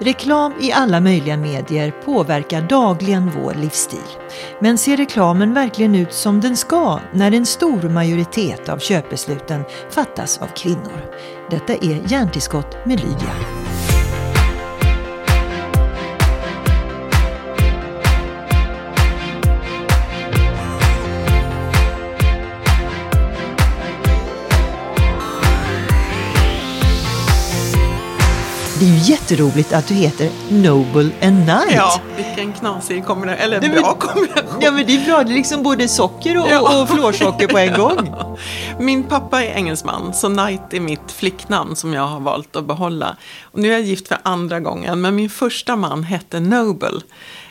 Reklam i alla möjliga medier påverkar dagligen vår livsstil. Men ser reklamen verkligen ut som den ska när en stor majoritet av köpbesluten fattas av kvinnor? Detta är Hjärntillskott med Lydia. Det är ju jätteroligt att du heter Noble and Night. Ja, vilken knasig kombination, eller Nej, bra kombination. Ja men det är bra, det är liksom både socker och, Ja. och florsocker på en gång. Min pappa är engelsman, så Knight är mitt flicknamn som jag har valt att behålla. Och nu är jag gift för andra gången, men min första man hette Noble.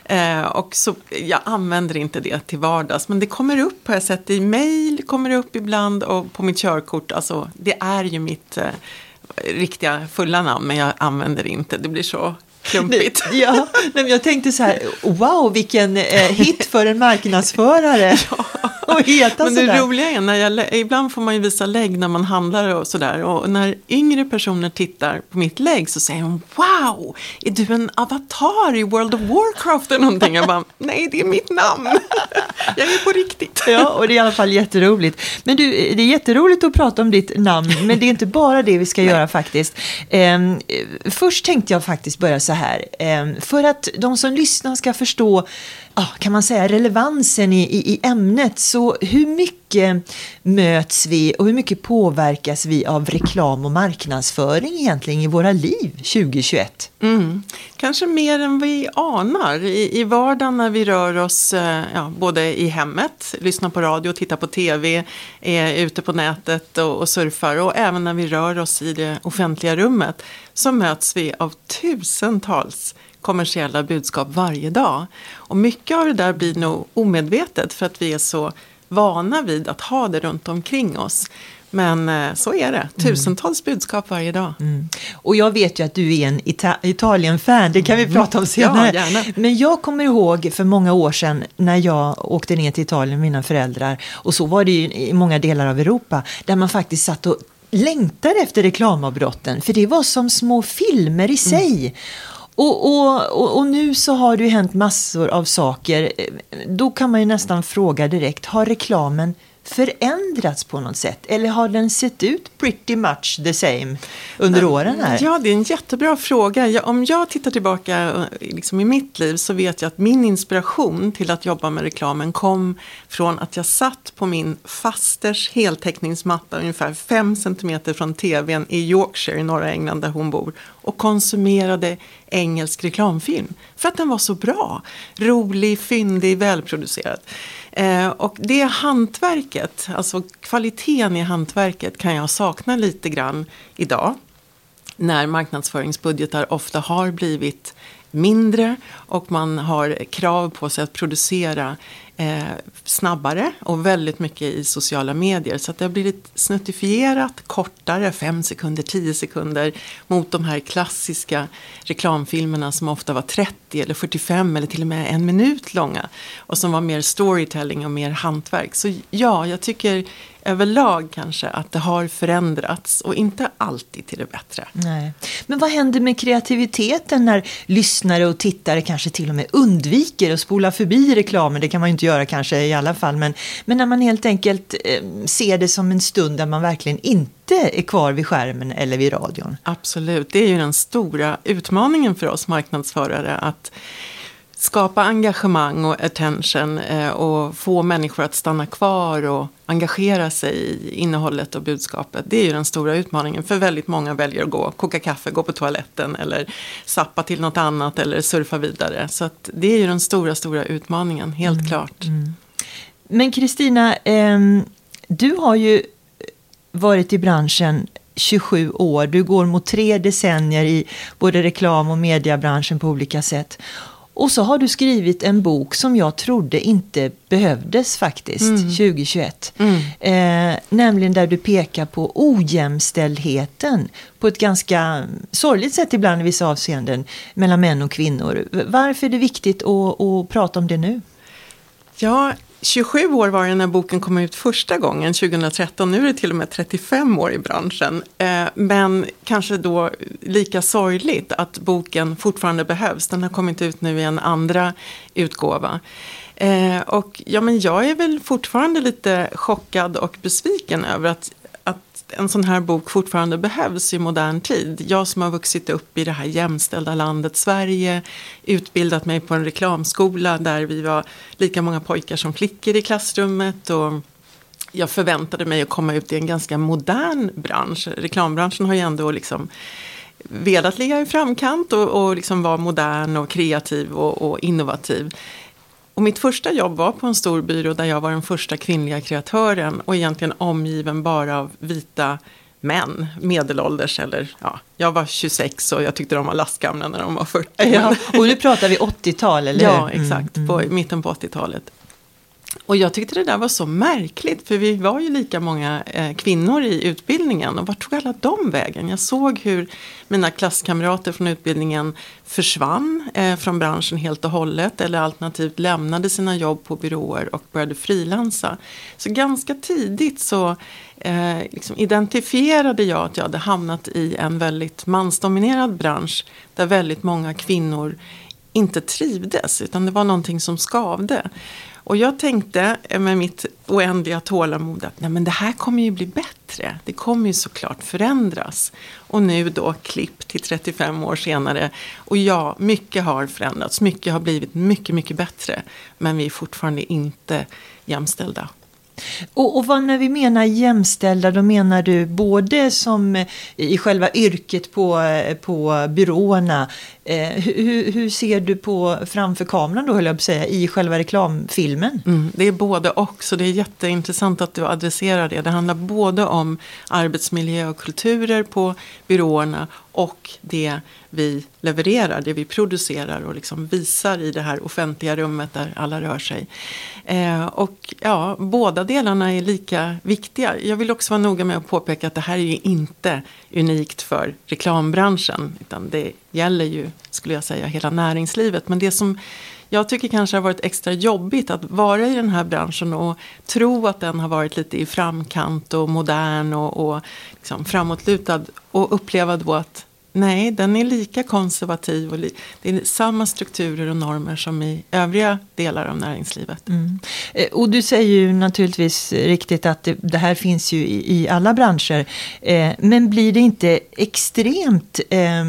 Eh, och så, jag använder inte det till vardags, men det kommer upp, har jag sett i mail, kommer det upp ibland och på mitt körkort. Alltså, det är ju mitt eh, riktiga fulla namn, men jag använder inte. Det blir så klumpigt. Ja, men jag tänkte så här, wow vilken eh, hit för en marknadsförare. Och heta Men det sådär. roliga är, när jag, ibland får man ju visa lägg när man handlar och sådär. Och när yngre personer tittar på mitt lägg så säger de Wow, är du en avatar i World of Warcraft eller någonting? Jag bara, nej det är mitt namn. Jag är på riktigt. Ja, och det är i alla fall jätteroligt. Men du, det är jätteroligt att prata om ditt namn, men det är inte bara det vi ska göra faktiskt. Ehm, eh, först tänkte jag faktiskt börja så här. Ehm, för att de som lyssnar ska förstå, kan man säga, relevansen i, i, i ämnet. Så hur mycket möts vi och hur mycket påverkas vi av reklam och marknadsföring egentligen i våra liv 2021? Mm. Kanske mer än vi anar. I, I vardagen när vi rör oss eh, ja, både i hemmet, lyssnar på radio, tittar på tv, är ute på nätet och, och surfar och även när vi rör oss i det offentliga rummet så möts vi av tusentals kommersiella budskap varje dag. Och mycket av det där blir nog omedvetet för att vi är så vana vid att ha det runt omkring oss. Men eh, så är det, tusentals budskap varje dag. Och jag vet ju att du är en Ita- Italien-fan, det kan vi prata om senare. Ja, gärna. Men jag kommer ihåg för många år sedan när jag åkte ner till Italien med mina föräldrar. Och så var det ju i många delar av Europa där man faktiskt satt och längtade efter reklamavbrotten. För det var som små filmer i sig. Och, och, och, och nu så har det ju hänt massor av saker. Då kan man ju nästan fråga direkt, har reklamen förändrats på något sätt? Eller har den sett ut pretty much the same under åren här? Ja, det är en jättebra fråga. Jag, om jag tittar tillbaka eh, liksom i mitt liv så vet jag att min inspiration till att jobba med reklamen kom från att jag satt på min fasters heltäckningsmatta ungefär fem centimeter från tvn i Yorkshire i norra England där hon bor och konsumerade engelsk reklamfilm för att den var så bra. Rolig, fyndig, välproducerad. Eh, och det hantverket, alltså kvaliteten i hantverket kan jag sakna lite grann idag när marknadsföringsbudgetar ofta har blivit mindre och man har krav på sig att producera eh, snabbare och väldigt mycket i sociala medier. Så att det har blivit snuttifierat kortare, 5 sekunder, 10 sekunder mot de här klassiska reklamfilmerna som ofta var 30 eller 45 eller till och med en minut långa och som var mer storytelling och mer hantverk. Så ja, jag tycker överlag kanske att det har förändrats och inte alltid till det bättre. Nej. Men vad händer med kreativiteten när lyssnare och tittare kanske till och med undviker att spola förbi reklamen? Det kan man ju inte göra kanske i alla fall. Men, men när man helt enkelt eh, ser det som en stund där man verkligen inte är kvar vid skärmen eller vid radion. Absolut, det är ju den stora utmaningen för oss marknadsförare att skapa engagemang och attention eh, och få människor att stanna kvar och engagera sig i innehållet och budskapet. Det är ju den stora utmaningen för väldigt många väljer att gå, koka kaffe, gå på toaletten eller sappa till något annat eller surfa vidare. Så det är ju den stora, stora utmaningen, helt klart. Men Kristina, ehm, du har ju varit i branschen 27 år. Du går mot tre decennier i både reklam och mediebranschen på olika sätt. Och så har du skrivit en bok som jag trodde inte behövdes faktiskt 2021. Eh, nämligen där du pekar på ojämställdheten på ett ganska sorgligt sätt ibland i vissa avseenden mellan män och kvinnor. Varför är det viktigt att, att prata om det nu? Ja, 27 år var det när boken kom ut första gången, 2013. Nu är det till och med 35 år i branschen. Eh, men kanske då lika sorgligt att boken fortfarande behövs. Den har kommit ut nu i en andra utgåva. Eh, och ja, men jag är väl fortfarande lite chockad och besviken över att att en sån här bok fortfarande behövs i modern tid. Jag som har vuxit upp i det här jämställda landet Sverige, utbildat mig på en reklamskola där vi var lika många pojkar som flickor i klassrummet. Och jag förväntade mig att komma ut i en ganska modern bransch. Reklambranschen har ju ändå liksom velat ligga i framkant och, och liksom vara modern och kreativ och, och innovativ. Och mitt första jobb var på en stor byrå där jag var den första kvinnliga kreatören och egentligen omgiven bara av vita män, medelålders eller ja, jag var 26 och jag tyckte de var lastgamla när de var 40. Ja, och nu pratar vi 80-tal, eller Ja, exakt, mm, mm. på mitten på 80-talet. Och jag tyckte det där var så märkligt för vi var ju lika många eh, kvinnor i utbildningen och vart tog alla de vägen? Jag såg hur mina klasskamrater från utbildningen försvann eh, från branschen helt och hållet eller alternativt lämnade sina jobb på byråer och började frilansa. Så ganska tidigt så eh, liksom identifierade jag att jag hade hamnat i en väldigt mansdominerad bransch där väldigt många kvinnor inte trivdes utan det var någonting som skavde. Och jag tänkte eh, med mitt oändliga tålamod att nej men det här kommer ju bli bättre. Det kommer ju såklart förändras. Och nu då klipp till 35 år senare. Och ja, mycket har förändrats. Mycket har blivit mycket, mycket bättre. Men vi är fortfarande inte jämställda. Och, och vad när vi menar jämställda, då menar du både som eh, i själva yrket på, eh, på byråerna. Eh, hur, hur, ser du på framför kameran då, höll jag på att säga, i själva reklamfilmen? Mm, det är både och, så det är jätteintressant att du adresserar det. Det handlar både om arbetsmiljö och kulturer på byråerna och det vi levererar, det vi producerar och liksom visar i det här offentliga rummet där alla rör sig. Eh, och ja, båda delarna är lika viktiga. Jag vill också vara noga med att påpeka att det här är ju inte unikt för reklambranschen. Utan det gäller ju, skulle jag säga, hela näringslivet. Men det som jag tycker kanske har varit extra jobbigt att vara i den här branschen och tro att den har varit lite i framkant och modern och, och liksom framåtlutad. Och uppleva då att Nej, den är lika konservativ och li det är samma strukturer och normer som i övriga delar av näringslivet. Mm. Eh, och du säger ju naturligtvis riktigt att det, det här finns ju i, i alla branscher. Eh, men blir det inte extremt eh,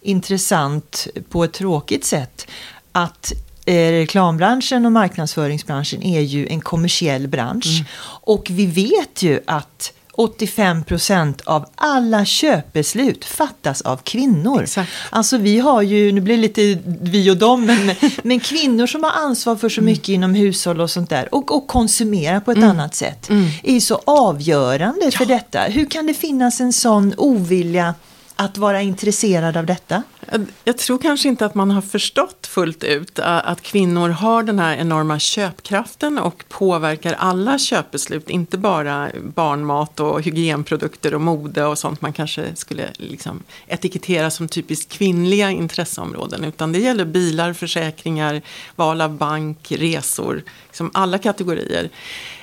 intressant på ett tråkigt sätt att eh, reklambranschen och marknadsföringsbranschen är ju en kommersiell bransch. Mm. Och vi vet ju att 85 procent av alla köpbeslut fattas av kvinnor. Exakt. Alltså vi har ju, nu blir det lite vi och dem, men, men kvinnor som har ansvar för så mycket mm. inom hushåll och sånt där och, och konsumerar på ett mm. annat sätt mm. är så avgörande ja. för detta. Hur kan det finnas en sån ovilja att vara intresserad av detta? Jag tror kanske inte att man har förstått fullt ut att kvinnor har den här enorma köpkraften och påverkar alla köpbeslut, inte bara barnmat och hygienprodukter och mode och sånt man kanske skulle liksom etikettera som typiskt kvinnliga intresseområden, utan det gäller bilar, försäkringar, val av bank, resor, liksom alla kategorier.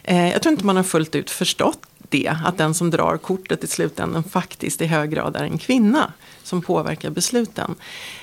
Eh, jag tror inte man har fullt ut förstått det, att den som drar kortet i slutändan faktiskt i hög grad är en kvinna som påverkar besluten.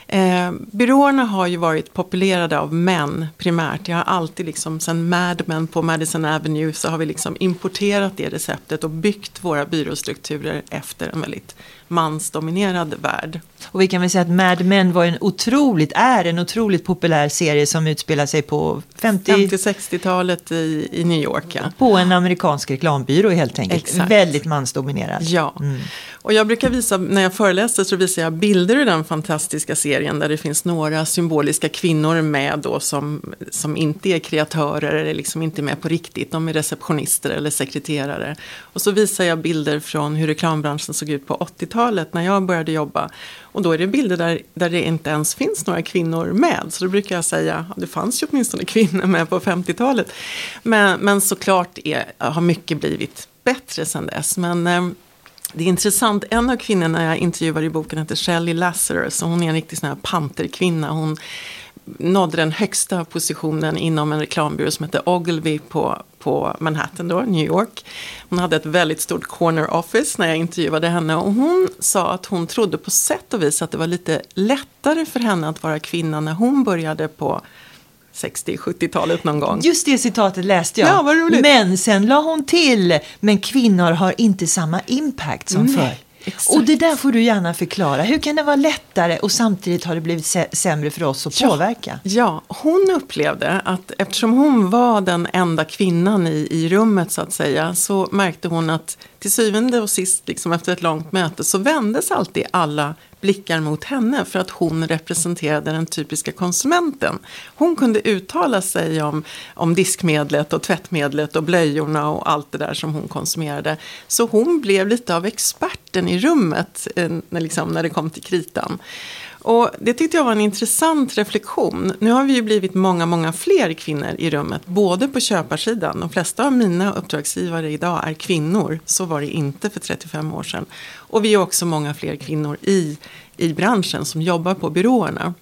Eh, byråerna har ju varit populerade av män primärt. Jag har alltid liksom sen Mad Men på Madison Avenue så har vi liksom importerat det receptet och byggt våra byråstrukturer efter en väldigt mansdominerad värld. Och vi kan väl säga att Mad Men var en otroligt, är en otroligt populär serie som utspelar sig på 50... 50-60-talet i, i New York. Ja. På en amerikansk reklambyrå helt enkelt. Exakt. Väldigt mansdominerad. Ja. Mm. Och jag brukar visa, när jag föreläser så visar jag bilder ur den fantastiska serien där det finns några symboliska kvinnor med då som, som inte är kreatörer eller liksom inte med på riktigt. De är receptionister eller sekreterare. Och så visar jag bilder från hur reklambranschen såg ut på 80-talet när jag började jobba. Och då är det bilder där, där det inte ens finns några kvinnor med. Så då brukar jag säga, det fanns ju åtminstone kvinnor med på 50-talet. Men, men såklart är, har mycket blivit bättre sedan dess. Men eh, det är intressant, en av kvinnorna jag intervjuar i boken heter Shelley Lazarus och hon är en riktig sån här panterkvinna. Hon nådde den högsta positionen inom en reklambyrå som hette Ogilvy på, på Manhattan då, New York. Hon hade ett väldigt stort corner office när jag intervjuade henne och hon sa att hon trodde på sätt och vis att det var lite lättare för henne att vara kvinna när hon började på 60-70-talet någon gång. Just det citatet läste jag. Ja, vad roligt. Men sen la hon till, men kvinnor har inte samma impact som Nej, förr. exakt. Och det där får du gärna förklara. Hur kan det vara lättare och samtidigt har det blivit sä- sämre för oss att påverka? Ja, hon upplevde att eftersom hon var den enda kvinnan i, i rummet så att säga så märkte hon att till syvende och sist liksom efter ett långt möte så vändes alltid alla blickar mot henne för att hon representerade den typiska konsumenten. Hon kunde uttala sig om, om diskmedlet och tvättmedlet och blöjorna och allt det där som hon konsumerade. Så hon blev lite av experten i rummet eh, när, liksom, när det kom till kritan. Och det tyckte jag var en intressant reflektion. Nu har vi ju blivit många, många fler kvinnor i rummet, både på köparsidan. De flesta av mina uppdragsgivare idag är kvinnor. Så var det inte för 35 år sedan. Och vi är också många fler kvinnor i, i branschen som jobbar på byråerna.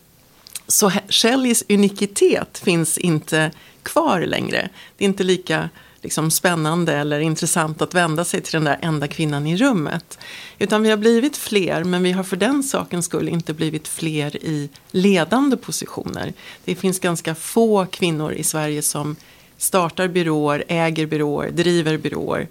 Så Shellys unikitet finns inte kvar längre. Det är inte lika liksom, spännande eller intressant att vända sig till den där enda kvinnan i rummet. Utan vi har blivit fler, men vi har för den sakens skull inte blivit fler i ledande positioner. Det finns ganska få kvinnor i Sverige som startar byråer, äger byråer, driver byråer.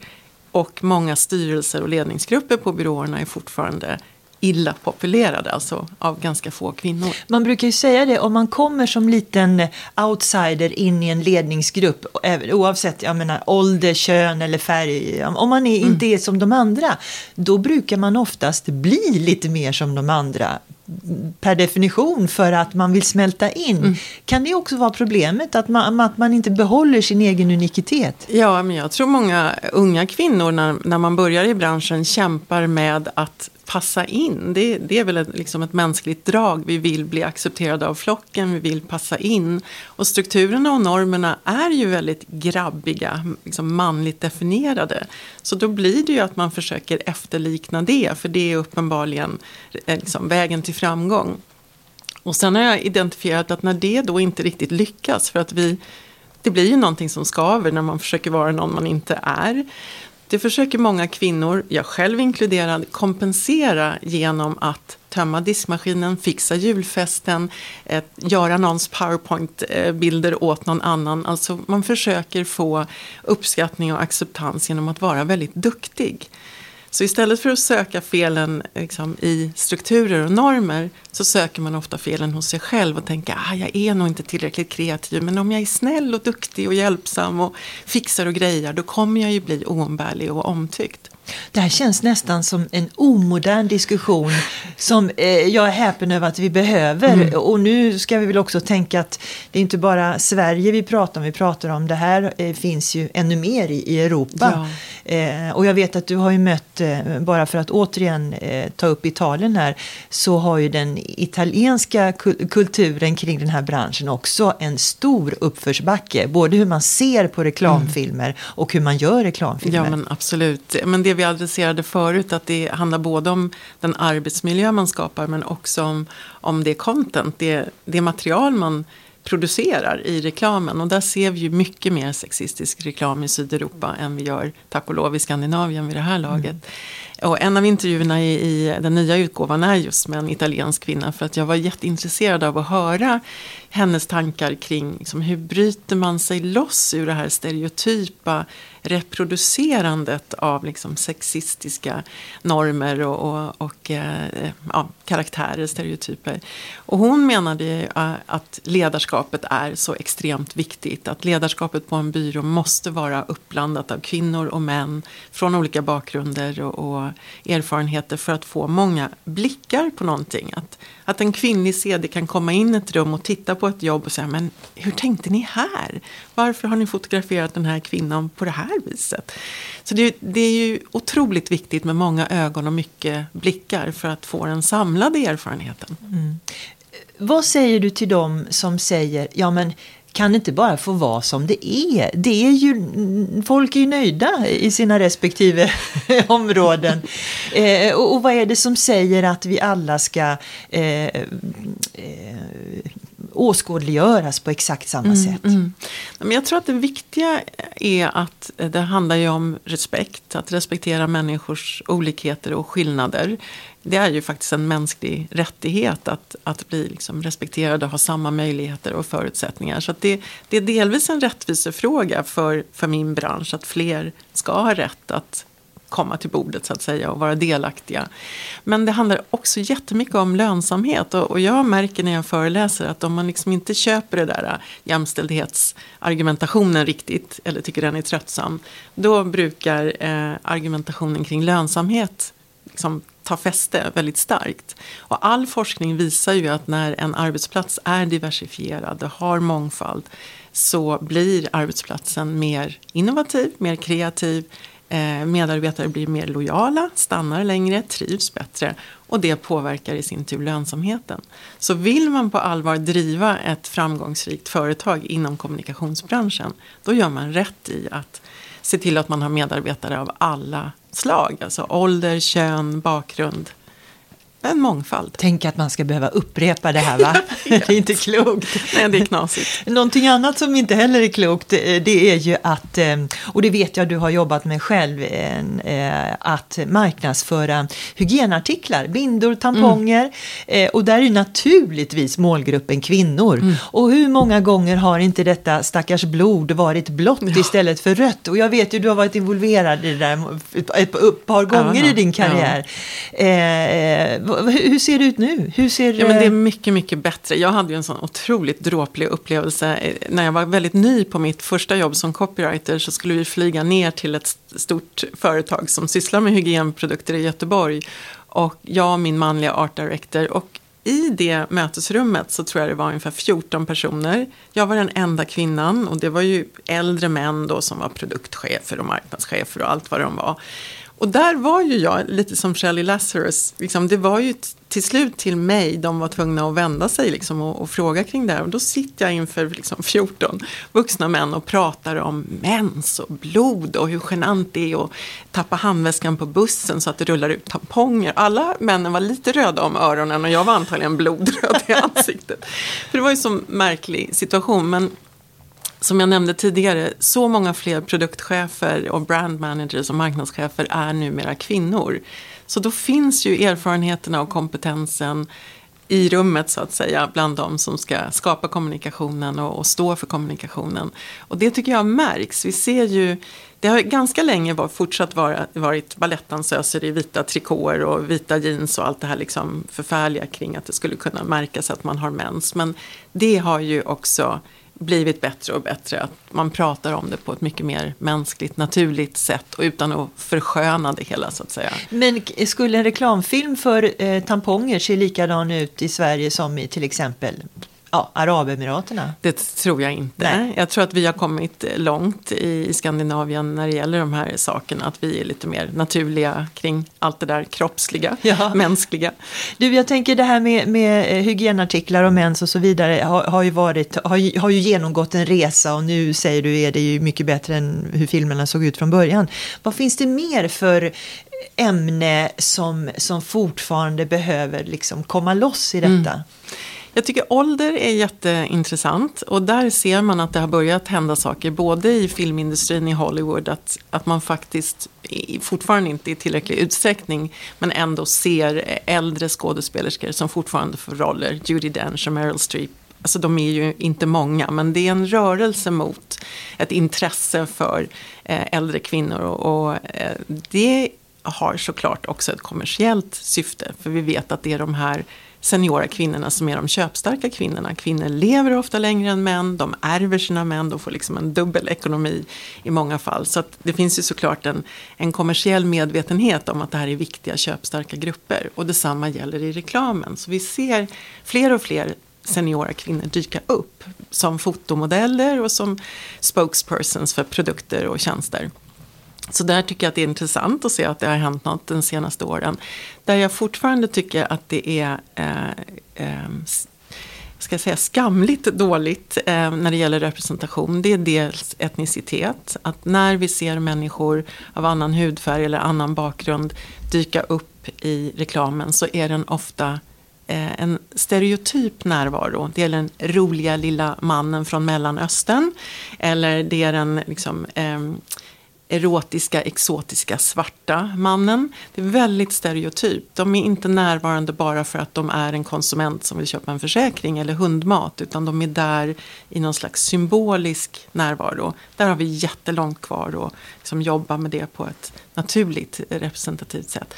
Och många styrelser och ledningsgrupper på byråerna är fortfarande illa populerade, alltså av ganska få kvinnor. Man brukar ju säga det, om man kommer som liten outsider in i en ledningsgrupp, oavsett jag menar, ålder, kön eller färg, om man är, inte är som de andra, då brukar man oftast bli lite mer som de andra per definition för att man vill smälta in. Kan det också vara problemet, att man, att man inte behåller sin egen unikitet? Ja, men jag tror många unga kvinnor när, när man börjar i branschen kämpar med att passa in. Det, det är väl ett, liksom ett mänskligt drag. Vi vill bli accepterade av flocken, vi vill passa in. Och strukturerna och normerna är ju väldigt grabbiga, liksom manligt definierade. Så då blir det ju att man försöker efterlikna det, för det är uppenbarligen eh, liksom, vägen till framgång. Och sen har jag identifierat att när det då inte riktigt lyckas, för att vi, det blir ju någonting som skaver när man försöker vara någon man inte är. Det försöker många kvinnor, jag själv inkluderad, kompensera genom att tömma diskmaskinen, fixa julfesten, eh, göra någons powerpoint-bilder åt någon annan. Alltså man försöker få uppskattning och acceptans genom att vara väldigt duktig. Så istället för att söka felen liksom, i strukturer och normer så söker man ofta felen hos sig själv och tänker ah, jag är nog inte tillräckligt kreativ men om jag är snäll och duktig och hjälpsam och fixar och grejar då kommer jag ju bli oumbärlig och omtyckt. Det här känns nästan som en omodern diskussion som eh, jag är häpen över att vi behöver. Och nu ska vi väl också tänka att det är inte bara Sverige vi pratar om, vi pratar om det här eh, finns ju ännu mer i, i Europa. Eh, och jag vet att du har ju mött, eh, bara för att återigen eh, ta upp Italien här, så har ju den italienska kul- kulturen kring den här branschen också en stor uppförsbacke. Både hur man ser på reklamfilmer och hur man gör reklamfilmer. Ja men absolut. Men det vi adresserade förut att det handlar både om den arbetsmiljö man skapar men också om, om det content, det, det material man producerar i reklamen. Och där ser vi ju mycket mer sexistisk reklam i Sydeuropa än vi gör, tack och lov, i Skandinavien vid det här laget. Och en av intervjuerna i, i den nya utgåvan är just med en italiensk kvinna för att jag var jätteintresserad av att höra hennes tankar kring liksom, hur bryter man sig loss ur det här stereotypa reproducerandet av liksom, sexistiska normer och, och, och eh, ja, karaktärer, stereotyper. Och hon menade ju, eh, att ledarskapet är så extremt viktigt. Att ledarskapet på en byrå måste vara uppblandat av kvinnor och män från olika bakgrunder och, och erfarenheter för att få många blickar på någonting. Att, att en kvinnlig CD kan komma in i ett rum och titta på ett jobb och säga men hur tänkte ni här? Varför har ni fotograferat den här kvinnan på det här viset? Så det, det är ju otroligt viktigt med många ögon och mycket blickar för att få den samlade erfarenheten. Mm. Vad säger du till dem som säger, ja men kan det inte bara få vara som det är? Det är ju, folk är ju nöjda i sina respektive områden. Eh, och, och vad är det som säger att vi alla ska eh, eh, åskådliggöras på exakt samma Mm, sätt. Men jag tror att det viktiga är att det handlar ju om respekt. Att respektera människors olikheter och skillnader. Det är ju faktiskt en mänsklig rättighet att, att bli liksom respekterad och ha samma möjligheter och förutsättningar. Så att det, det är delvis en rättvisefråga för, för min bransch att fler ska ha rätt att komma till bordet så att säga och vara delaktiga. Men det handlar också jättemycket om lönsamhet och, och jag märker när jag föreläser att om man liksom inte köper det där jämställdhetsargumentationen riktigt eller tycker den är tröttsam då brukar eh, argumentationen kring lönsamhet liksom ta fäste väldigt starkt. Och all forskning visar ju att när en arbetsplats är diversifierad och har mångfald så blir arbetsplatsen mer innovativ, mer kreativ, eh, medarbetare blir mer lojala, stannar längre, trivs bättre och det påverkar i sin tur lönsamheten. Så vill man på allvar driva ett framgångsrikt företag inom kommunikationsbranschen då gör man rätt i att se till att man har medarbetare av alla slag. Alltså ålder, kön, bakgrund. En mångfald. Tänk att man ska behöva upprepa det här va? det är inte klokt. Nej, det är knasigt. Någonting annat som inte heller är klokt eh, det är ju att, eh, och det vet jag du har jobbat med själv, eh, att marknadsföra hygienartiklar, bindor, tamponger. Mm. Och där är naturligtvis målgruppen kvinnor. Mm. Och hur många gånger har inte detta stackars blod varit blått ja. istället för rött? Och jag vet ju du har varit involverad i det där ett par gånger ja, i din karriär. Ja hur ser det ut nu? Hur ser, ja, men det är mycket, mycket bättre. Jag hade ju en sån otroligt dråplig upplevelse. När jag var väldigt ny på mitt första jobb som copywriter så skulle vi flyga ner till ett stort företag som sysslar med hygienprodukter i Göteborg. Och jag och min manliga art director. Och i det mötesrummet så tror jag det var ungefär 14 personer. Jag var den enda kvinnan och det var ju äldre män då som var produktchefer och marknadschefer och allt vad de var. Och där var ju jag lite som Shelley Lazarus. Liksom, det var ju till slut till mig de var tvungna att vända sig liksom, och, och, fråga kring det här. Och då sitter jag inför liksom, 14 vuxna män och pratar om mens och blod och hur genant det är att tappa handväskan på bussen så att det rullar ut tamponger. Alla männen var lite röda om öronen och jag var antagligen blodröd i ansiktet. För det var ju en så märklig situation. Men som jag nämnde tidigare, så många fler produktchefer och brand managers och marknadschefer är numera kvinnor. Så då finns ju erfarenheterna och kompetensen i rummet så att säga bland de som ska skapa kommunikationen och, och, stå för kommunikationen. Och det tycker jag märks. Vi ser ju, det har ganska länge var, fortsatt vara, varit balettdansöser i vita trikåer och vita jeans och allt det här liksom förfärliga kring att det skulle kunna märkas att man har mens. Men det har ju också blivit bättre och bättre. Att man pratar om det på ett mycket mer mänskligt, naturligt sätt och utan att försköna det hela så att säga. Men skulle en reklamfilm för eh, tamponger se likadan ut i Sverige som i till exempel ja, Arabemiraterna? Det tror jag inte. Nej. Jag tror att vi har kommit långt i Skandinavien när det gäller de här sakerna. Att vi är lite mer naturliga kring allt det där kroppsliga, ja. mänskliga. Du, jag tänker det här med, med eh, hygienartiklar och mens och så vidare har, har, ju varit, har, har ju genomgått en resa och nu säger du är det ju mycket bättre än hur filmerna såg ut från början. Vad finns det mer för ämne som, som fortfarande behöver liksom komma loss i detta? Mm. Jag tycker ålder är jätteintressant och där ser man att det har börjat hända saker både i filmindustrin i Hollywood att, att man faktiskt fortfarande inte i tillräcklig utsträckning men ändå ser äldre skådespelerskor som fortfarande får roller. Judi Dench och Meryl Streep Alltså de är ju inte många, men det är en rörelse mot ett intresse för eh, äldre kvinnor. Och, och eh, det har såklart också ett kommersiellt syfte, för vi vet att det är de här seniora kvinnorna som är de köpstarka kvinnorna. Kvinnor lever ofta längre än män, de ärver sina män, de får liksom en dubbel ekonomi i många fall. Så det finns ju såklart en, en kommersiell medvetenhet om att det här är viktiga köpstarka grupper. Och detsamma gäller i reklamen. Så vi ser fler och fler seniora kvinnor dyka upp som fotomodeller och som spokespersons för produkter och tjänster. Så där tycker jag att det är intressant att se att det har hänt något de senaste åren. Där jag fortfarande tycker att det är eh, eh, ska jag säga, skamligt dåligt eh, när det gäller representation. Det är dels etnicitet. Att när vi ser människor av annan hudfärg eller annan bakgrund dyka upp i reklamen så är den ofta eh, en stereotyp närvaro. Det är den roliga lilla mannen från Mellanöstern. Eller det är den liksom, eh, erotiska, exotiska svarta mannen. Det är väldigt stereotypt. De är inte närvarande bara för att de är en konsument som vill köpa en försäkring eller hundmat. Utan de är där i någon slags symbolisk närvaro. Där har vi jättelångt kvar att liksom jobba med det på ett naturligt representativt sätt.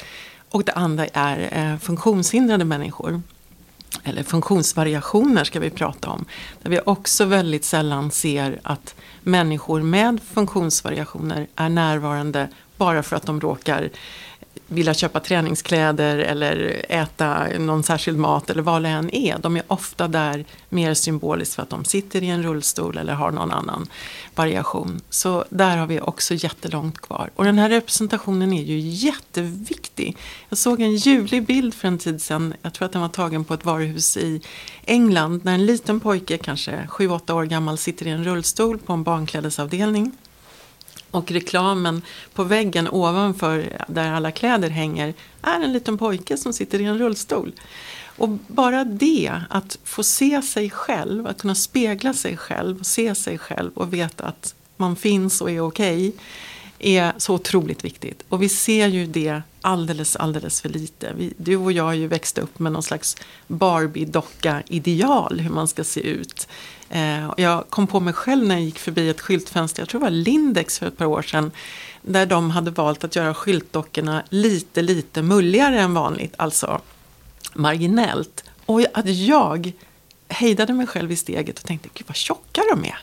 Och det andra är eh, funktionshindrade människor eller funktionsvariationer ska vi prata om. Där vi också väldigt sällan ser att människor med funktionsvariationer är närvarande bara för att de råkar vilja köpa träningskläder eller äta någon särskild mat eller vad det än är. De är ofta där mer symboliskt för att de sitter i en rullstol eller har någon annan variation. Så där har vi också jättelångt kvar. Och den här representationen är ju jätteviktig. Jag såg en ljuvlig bild för en tid sedan, jag tror att den var tagen på ett varuhus i England, när en liten pojke, kanske 7-8 år gammal, sitter i en rullstol på en barnklädesavdelning. Och reklamen på väggen ovanför där alla kläder hänger är en liten pojke som sitter i en rullstol. Och bara det, att få se sig själv, att kunna spegla sig själv, se sig själv och veta att man finns och är okej. Okay, är så otroligt viktigt. Och vi ser ju det alldeles, alldeles för lite. Vi, du och jag har ju växt upp med någon slags Barbie-docka-ideal hur man ska se ut. Eh, jag kom på mig själv när jag gick förbi ett skyltfönster, jag tror det var Lindex för ett par år sedan, där de hade valt att göra skyltdockorna lite, lite mulligare än vanligt, alltså marginellt. Och att jag hejdade mig själv i steget och tänkte, gud vad tjocka de är.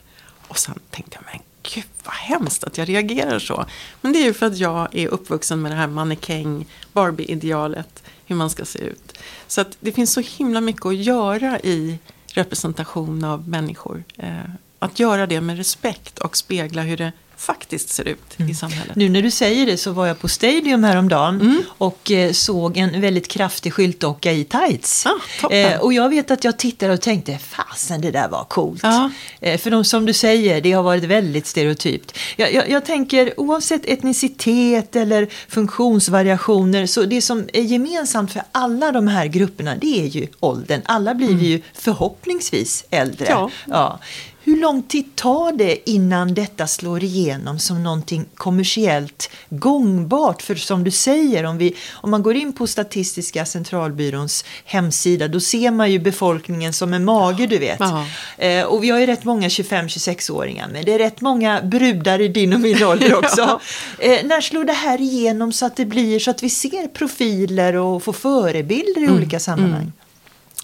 Och sen tänkte jag, men gud vad hemskt att jag reagerar så. Men det är ju för att jag är uppvuxen med det här mannekäng, Barbie-idealet, hur man ska se ut. Så att det finns så himla mycket att göra i representation av människor. Eh, att göra det med respekt och spegla hur det faktiskt ser ut mm. i samhället. Nu när du säger det så var jag på Stadium häromdagen mm. och eh, såg en väldigt kraftig skyltdocka i tights. Ah, eh, och jag vet att jag tittade och tänkte, fasen det där var coolt. Ja. Eh, för de, som du säger, det har varit väldigt stereotypt. Jag, jag, jag, tänker oavsett etnicitet eller funktionsvariationer så det som är gemensamt för alla de här grupperna det är ju åldern. Alla blir mm. ju förhoppningsvis äldre. Ja. ja. Hur lång tid tar det innan detta slår igenom som någonting kommersiellt gångbart? För som du säger, om, vi, om man går in på Statistiska centralbyråns hemsida då ser man ju befolkningen som en mage, du vet. Eh, och vi har ju rätt många 25-26-åringar, men det är rätt många brudar i din och min ålder också. eh, när slår det här igenom så att det blir så att vi ser profiler och får förebilder i mm. olika sammanhang? Mm.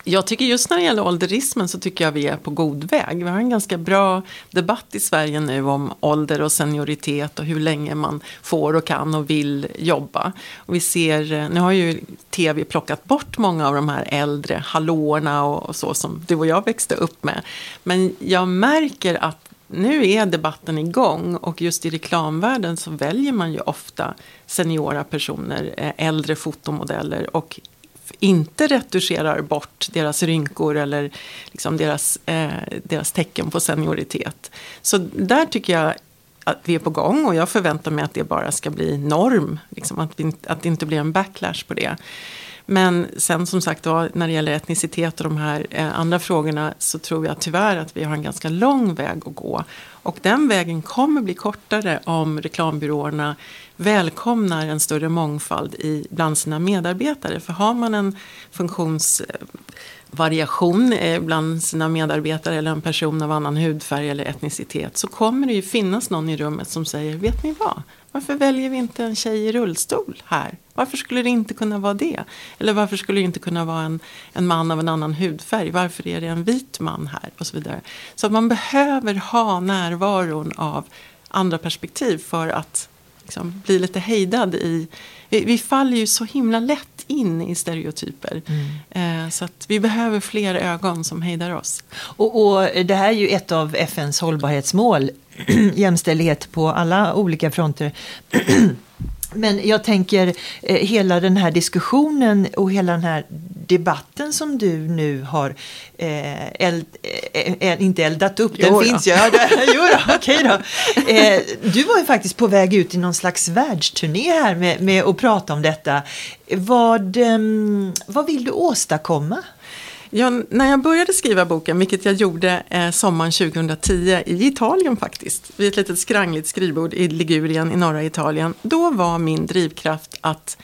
Jag tycker just när det gäller ålderismen så tycker jag vi är på god väg. Vi har en ganska bra debatt i Sverige nu om ålder och senioritet och hur länge man får och kan och vill jobba. Och vi ser, eh, nu har ju tv plockat bort många av de här äldre hallåorna och, så som du och jag växte upp med. Men jag märker att nu är debatten igång och just i reklamvärlden så väljer man ju ofta seniora personer, eh, äldre fotomodeller och inte retuscherar bort deras rynkor eller liksom deras, eh, deras tecken på senioritet. Så där tycker jag att vi är på gång och jag förväntar mig att det bara ska bli norm. Liksom, att, vi, att det inte blir en backlash på det. Men sen som sagt då, när det gäller etnicitet och de här eh, andra frågorna så tror jag tyvärr att vi har en ganska lång väg att gå. Och den vägen kommer bli kortare om reklambyråerna välkomnar en större mångfald i, bland sina medarbetare. För har man en funktionsvariation eh, bland sina medarbetare eller en person av annan hudfärg eller etnicitet så kommer det ju finnas någon i rummet som säger, vet ni vad? Varför väljer vi inte en tjej i rullstol här? Varför skulle det inte kunna vara det? Eller varför skulle det inte kunna vara en, en man av en annan hudfärg? Varför är det en vit man här? Och så vidare. Så man behöver ha närvaron av andra perspektiv för att liksom, bli lite hejdad i... Vi, vi, faller ju så himla lätt in i stereotyper. Mm. Eh, så att vi behöver fler ögon som hejdar oss. Och, och det här är ju ett av FNs hållbarhetsmål. jämställdhet på alla olika fronter. Men jag tänker eh, hela den här diskussionen och hela den här debatten som du nu har eh, eld, eh, eh inte eldat upp, den jo, finns ju. Ja, jo då, okej då. Eh, du var ju faktiskt på väg ut i någon slags världsturné här med, med att prata om detta. Vad, eh, vad vill du åstadkomma? Jag, när jag började skriva boken, vilket jag gjorde eh, sommaren 2010 i Italien faktiskt, vid ett litet skrangligt skrivbord i Ligurien i norra Italien, då var min drivkraft att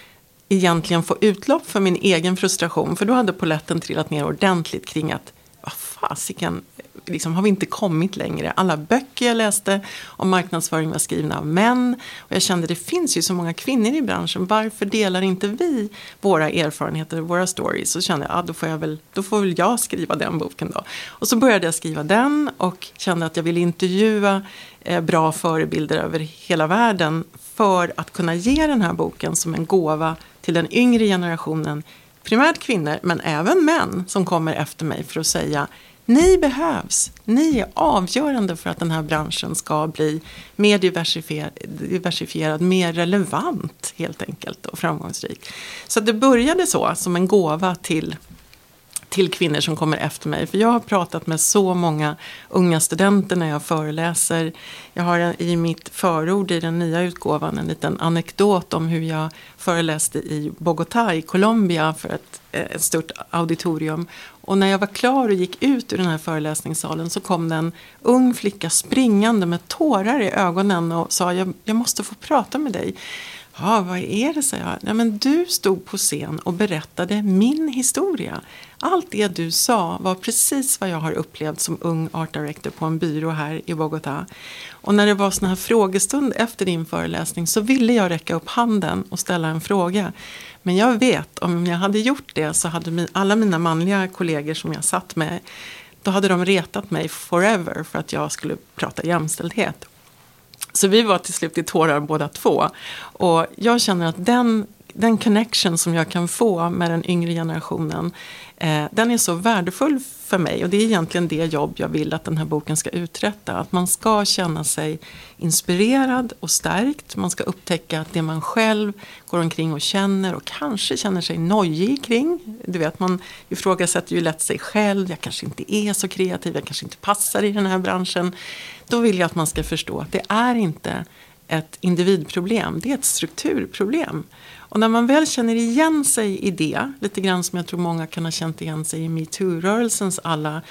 egentligen få utlopp för min egen frustration, för då hade poletten trillat ner ordentligt kring att vad fasiken, liksom, har vi inte kommit längre? Alla böcker jag läste om marknadsföring var skrivna av män. Och jag kände det finns ju så många kvinnor i branschen. Varför delar inte vi våra erfarenheter och våra stories? Så kände jag, ja, då, får jag väl, då får väl jag skriva den boken då. Och så började jag skriva den och kände att jag ville intervjua eh, bra förebilder över hela världen för att kunna ge den här boken som en gåva till den yngre generationen primärt kvinnor men även män som kommer efter mig för att säga ni behövs. Ni är avgörande för att den här branschen ska bli mer diversifierad, diversifierad mer relevant helt enkelt och framgångsrik. Så det började så, som en gåva till till kvinnor som kommer efter mig. För jag har pratat med så många unga studenter när jag föreläser. Jag har i mitt förord i den nya utgåvan en liten anekdot om hur jag föreläste i Bogotá i Colombia för ett, eh, ett stort auditorium. Och när jag var klar och gick ut ur den här föreläsningssalen så kom det en ung flicka springande med tårar i ögonen och sa jag, jag måste få prata med dig. Ja, vad är det, sa jag. Ja, men du stod på scen och berättade min historia. Allt det du sa var precis vad jag har upplevt som ung art director på en byrå här i Bogotá. Och när det var sån här frågestund efter din föreläsning så ville jag räcka upp handen och ställa en fråga. Men jag vet, om jag hade gjort det så hade alla mina manliga kollegor som jag satt med då hade de retat mig forever för att jag skulle prata jämställdhet. Så vi var till slut i tårar båda två. Och jag känner att den, den connection som jag kan få med den yngre generationen eh, den är så värdefull för mig och det är egentligen det jobb jag vill att den här boken ska uträtta. Att man ska känna sig inspirerad och stärkt. Man ska upptäcka att det man själv går omkring och känner och kanske känner sig nojig kring. Du vet, man ifrågasätter ju lätt sig själv. Jag kanske inte är så kreativ, jag kanske inte passar i den här branschen. Då vill jag att man ska förstå att det är inte ett individproblem, det är ett strukturproblem. Och när man väl känner igen sig i det, lite grann som jag tror många kan ha känt igen sig i metoo-rörelsens alla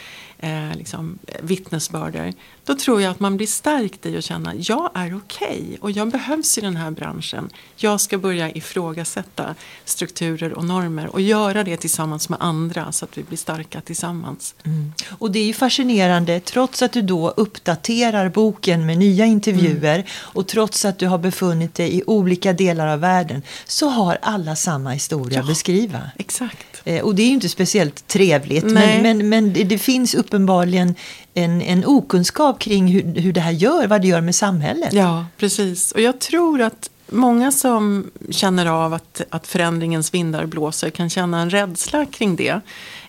eh, liksom, vittnesbörder. Då tror jag att man blir stärkt i att känna jag är okej okay och jag behövs i den här branschen. Jag ska börja ifrågasätta strukturer och normer och göra det tillsammans med andra så att vi blir starka tillsammans. Mm. Och det är ju fascinerande trots att du då uppdaterar boken med nya intervjuer mm. och trots att du har befunnit dig i olika delar av världen så har alla samma historia ja, att beskriva. Exakt. Eh, och det är ju inte speciellt trevligt men, men, men det, det finns uppenbarligen en, en okunskap kring hur, hur det här gör, vad det gör med samhället. Ja, precis. Och jag tror att många som känner av att, att förändringens vindar blåser kan känna en rädsla kring det.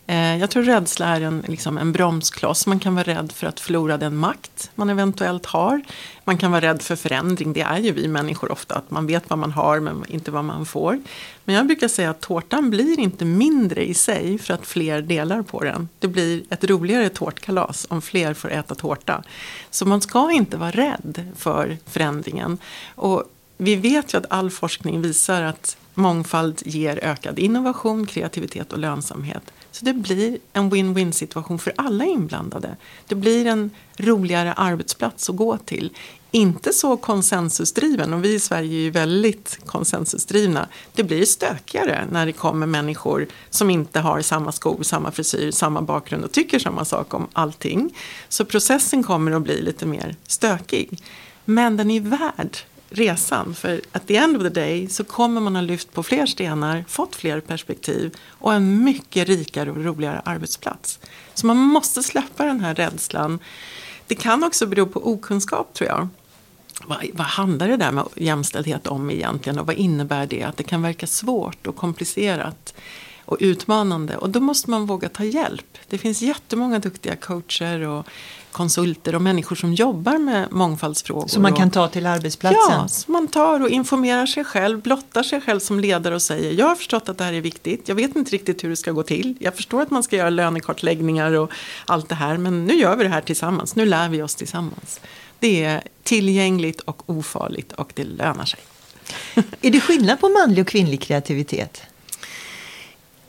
Eh, jag tror rädsla är en, liksom en bromskloss. Man kan vara rädd för att förlora den makt man eventuellt har. Man kan vara rädd för förändring. Det är ju vi människor ofta. Att man vet vad man har men inte vad man får. Men jag brukar säga att tårtan blir inte mindre i sig för att fler delar på den. Det blir ett roligare tårtkalas om fler får äta tårta. Så man ska inte vara rädd för förändringen. Och vi vet ju att all forskning visar att mångfald ger ökad innovation, kreativitet och lönsamhet. Så det blir en win-win situation för alla inblandade. Det blir en roligare arbetsplats att gå till. Inte så konsensusdriven, och vi i Sverige är ju väldigt konsensusdrivna. Det blir stökigare när det kommer människor som inte har samma skor, samma frisyr, samma bakgrund och tycker samma sak om allting. Så processen kommer att bli lite mer stökig. Men den är värd resan. För at the end of the day så kommer man ha lyft på fler stenar, fått fler perspektiv och en mycket rikare och roligare arbetsplats. Så man måste släppa den här rädslan. Det kan också bero på okunskap tror jag. Vad, vad handlar det där med jämställdhet om egentligen och vad innebär det? Att det kan verka svårt och komplicerat och utmanande och då måste man våga ta hjälp. Det finns jättemånga duktiga coacher och konsulter och människor som jobbar med mångfaldsfrågor. Som man kan ta till arbetsplatsen? Ja, som man tar och informerar sig själv, blottar sig själv som ledare och säger jag har förstått att det här är viktigt, jag vet inte riktigt hur det ska gå till, jag förstår att man ska göra lönekartläggningar och allt det här men nu gör vi det här tillsammans, nu lär vi oss tillsammans. Det är tillgängligt och ofarligt och det lönar sig. är det skillnad på manlig och kvinnlig kreativitet?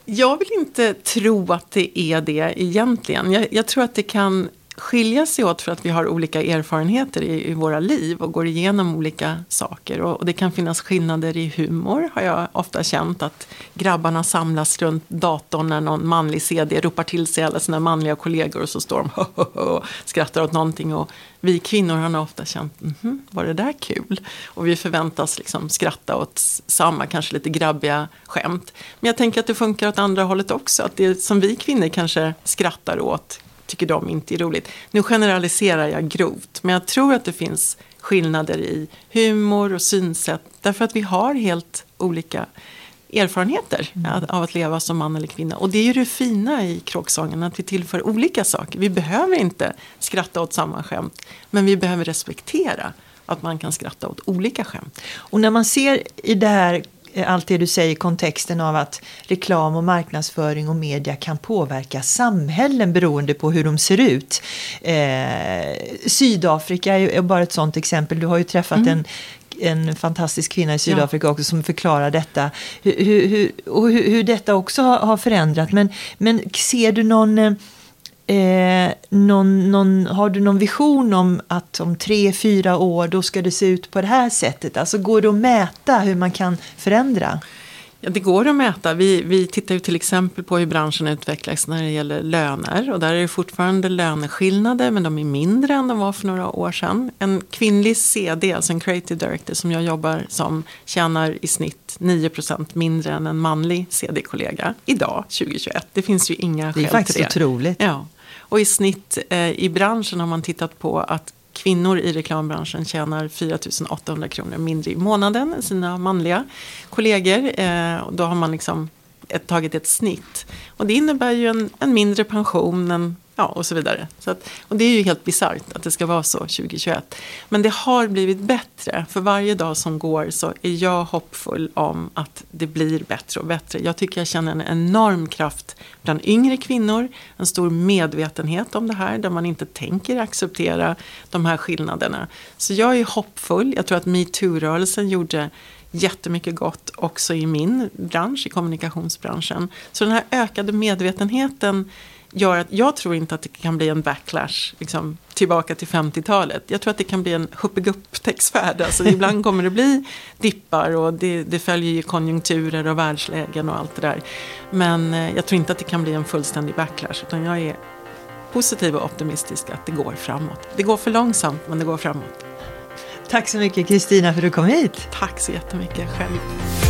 Jag vill inte tro att det är det egentligen. Jag, jag tror att det kan skilja sig åt för att vi har olika erfarenheter i, i våra liv och går igenom olika saker. Och, och, det kan finnas skillnader i humor har jag ofta känt att grabbarna samlas runt datorn när någon manlig CD ropar till sig alla sina manliga kollegor och så står de och skrattar åt någonting. Och vi kvinnor har nog ofta känt, mm -hmm, var det där kul? Och vi förväntas liksom skratta åt samma, kanske lite grabbiga skämt. Men jag tänker att det funkar åt andra hållet också. Att det som vi kvinnor kanske skrattar åt tycker de inte är roligt. Nu generaliserar jag grovt, men jag tror att det finns skillnader i humor och synsätt därför att vi har helt olika erfarenheter mm. av att leva som man eller kvinna. Och det är ju det fina i kråksången, att vi tillför olika saker. Vi behöver inte skratta åt samma skämt, men vi behöver respektera att man kan skratta åt olika skämt. Och när man ser i det här allt det du säger i kontexten av att reklam och marknadsföring och media kan påverka samhällen beroende på hur de ser ut. Eh, Sydafrika är bara ett sånt exempel. Du har ju träffat mm. en en fantastisk kvinna i Sydafrika ja. också som förklarar detta. Hur, hur, och hur, hur detta också har, har förändrat. Men, men ser du någon eh, någon, någon, har du någon vision om att om tre, fyra år då ska det se ut på det här sättet? Alltså går det att mäta hur man kan förändra? Ja, det går att mäta. Vi, vi tittar ju till exempel på hur branschen utvecklas när det gäller löner. Och där är det fortfarande löneskillnader men de är mindre än de var för några år sedan. En kvinnlig CD, alltså en creative director som jag jobbar som, tjänar i snitt 9% mindre än en manlig CD-kollega idag, 2021. Det finns ju inga skäl till det. Det är faktiskt otroligt. Ja. Och i snitt eh, i branschen har man tittat på att kvinnor i reklambranschen tjänar 4 800 kronor mindre i månaden än sina manliga kollegor. Eh, då har man liksom ett, tagit ett snitt. Och det innebär ju en, en mindre pension, en Ja, och så vidare. Så att, och det är ju helt bisarrt att det ska vara så 2021. Men det har blivit bättre. För varje dag som går så är jag hoppfull om att det blir bättre och bättre. Jag tycker jag känner en enorm kraft bland yngre kvinnor. En stor medvetenhet om det här där man inte tänker acceptera de här skillnaderna. Så jag är hoppfull. Jag tror att metoo-rörelsen gjorde jättemycket gott också i min bransch, i kommunikationsbranschen. Så den här ökade medvetenheten gör att jag tror inte att det kan bli en backlash liksom, tillbaka till 50-talet. Jag tror att det kan bli en huppegupp-textfärd. Alltså, ibland kommer det bli dippar och det, det följer ju konjunkturer och världslägen och allt det där. Men eh, jag tror inte att det kan bli en fullständig backlash utan jag är positiv och optimistisk att det går framåt. Det går för långsamt men det går framåt. Tack så mycket Kristina för att du kom hit. Tack så jättemycket själv.